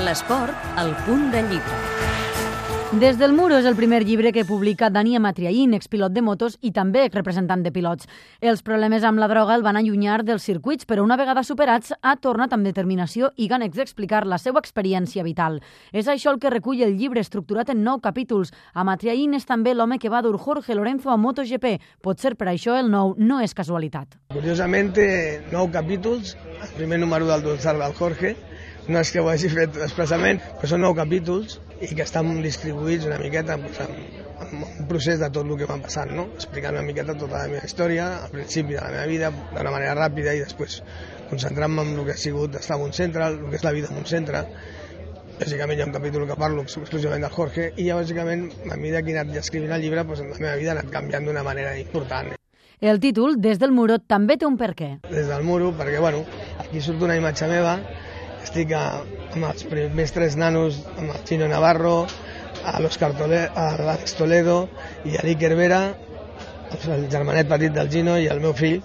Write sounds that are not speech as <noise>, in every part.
L'esport, al punt de llibre. Des del Muro és el primer llibre que publica Dani Amatriaín, expilot de motos i també representant de pilots. Els problemes amb la droga el van allunyar dels circuits, però una vegada superats ha tornat amb determinació i ganes d'explicar la seva experiència vital. És això el que recull el llibre estructurat en nou capítols. Amatriaín és també l'home que va dur Jorge Lorenzo a MotoGP. Potser per això el nou no és casualitat. Curiosament nou capítols, el primer número del Dulzar del Jorge, no és que ho hagi fet expressament, però són nou capítols i que estan distribuïts una miqueta doncs, en, en un procés de tot el que m'ha passat, no? explicant una miqueta tota la meva història, al principi de la meva vida, d'una manera ràpida i després concentrant-me en el que ha sigut estar en un centre, el que és la vida en un centre. Bàsicament hi ha un capítol que parlo exclusivament del Jorge i ja bàsicament a mesura que he anat escrivint el llibre doncs, la meva vida ha anat canviant d'una manera important. El títol, Des del muro, també té un per què. Des del muro, perquè bueno, aquí surt una imatge meva estic amb els primers tres nanos, amb el Chino Navarro, a l'Òscar l'Àlex Toledo i a l'Iker Vera, el germanet petit del Gino i el meu fill,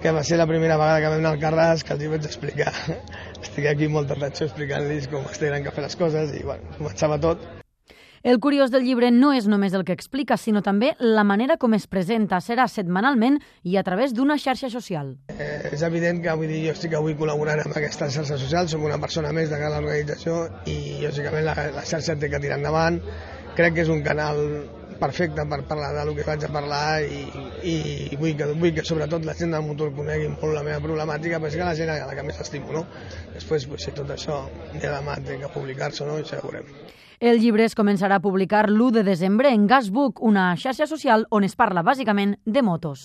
que va ser la primera vegada que vam anar al Carràs que els hi vaig explicar. <laughs> Estic aquí molt atenció explicant-los com es tenen que fer les coses i bueno, començava tot. El curiós del llibre no és només el que explica, sinó també la manera com es presenta. Serà setmanalment i a través d'una xarxa social. Eh, és evident que vull dir, jo estic avui col·laborant amb aquesta xarxa social, som una persona més de cada organització i, lògicament, la, la xarxa té que tirar endavant. Crec que és un canal perfecte per parlar del que vaig a parlar i, i vull, que, vull que sobretot la gent del motor conegui molt la meva problemàtica, perquè és que la gent a la que més estimo, no? Després, pues, si tot això de demà té que publicar-se, no? I ja veurem. El llibre es començarà a publicar l'1 de desembre en Gasbook, una xarxa social on es parla bàsicament de motos.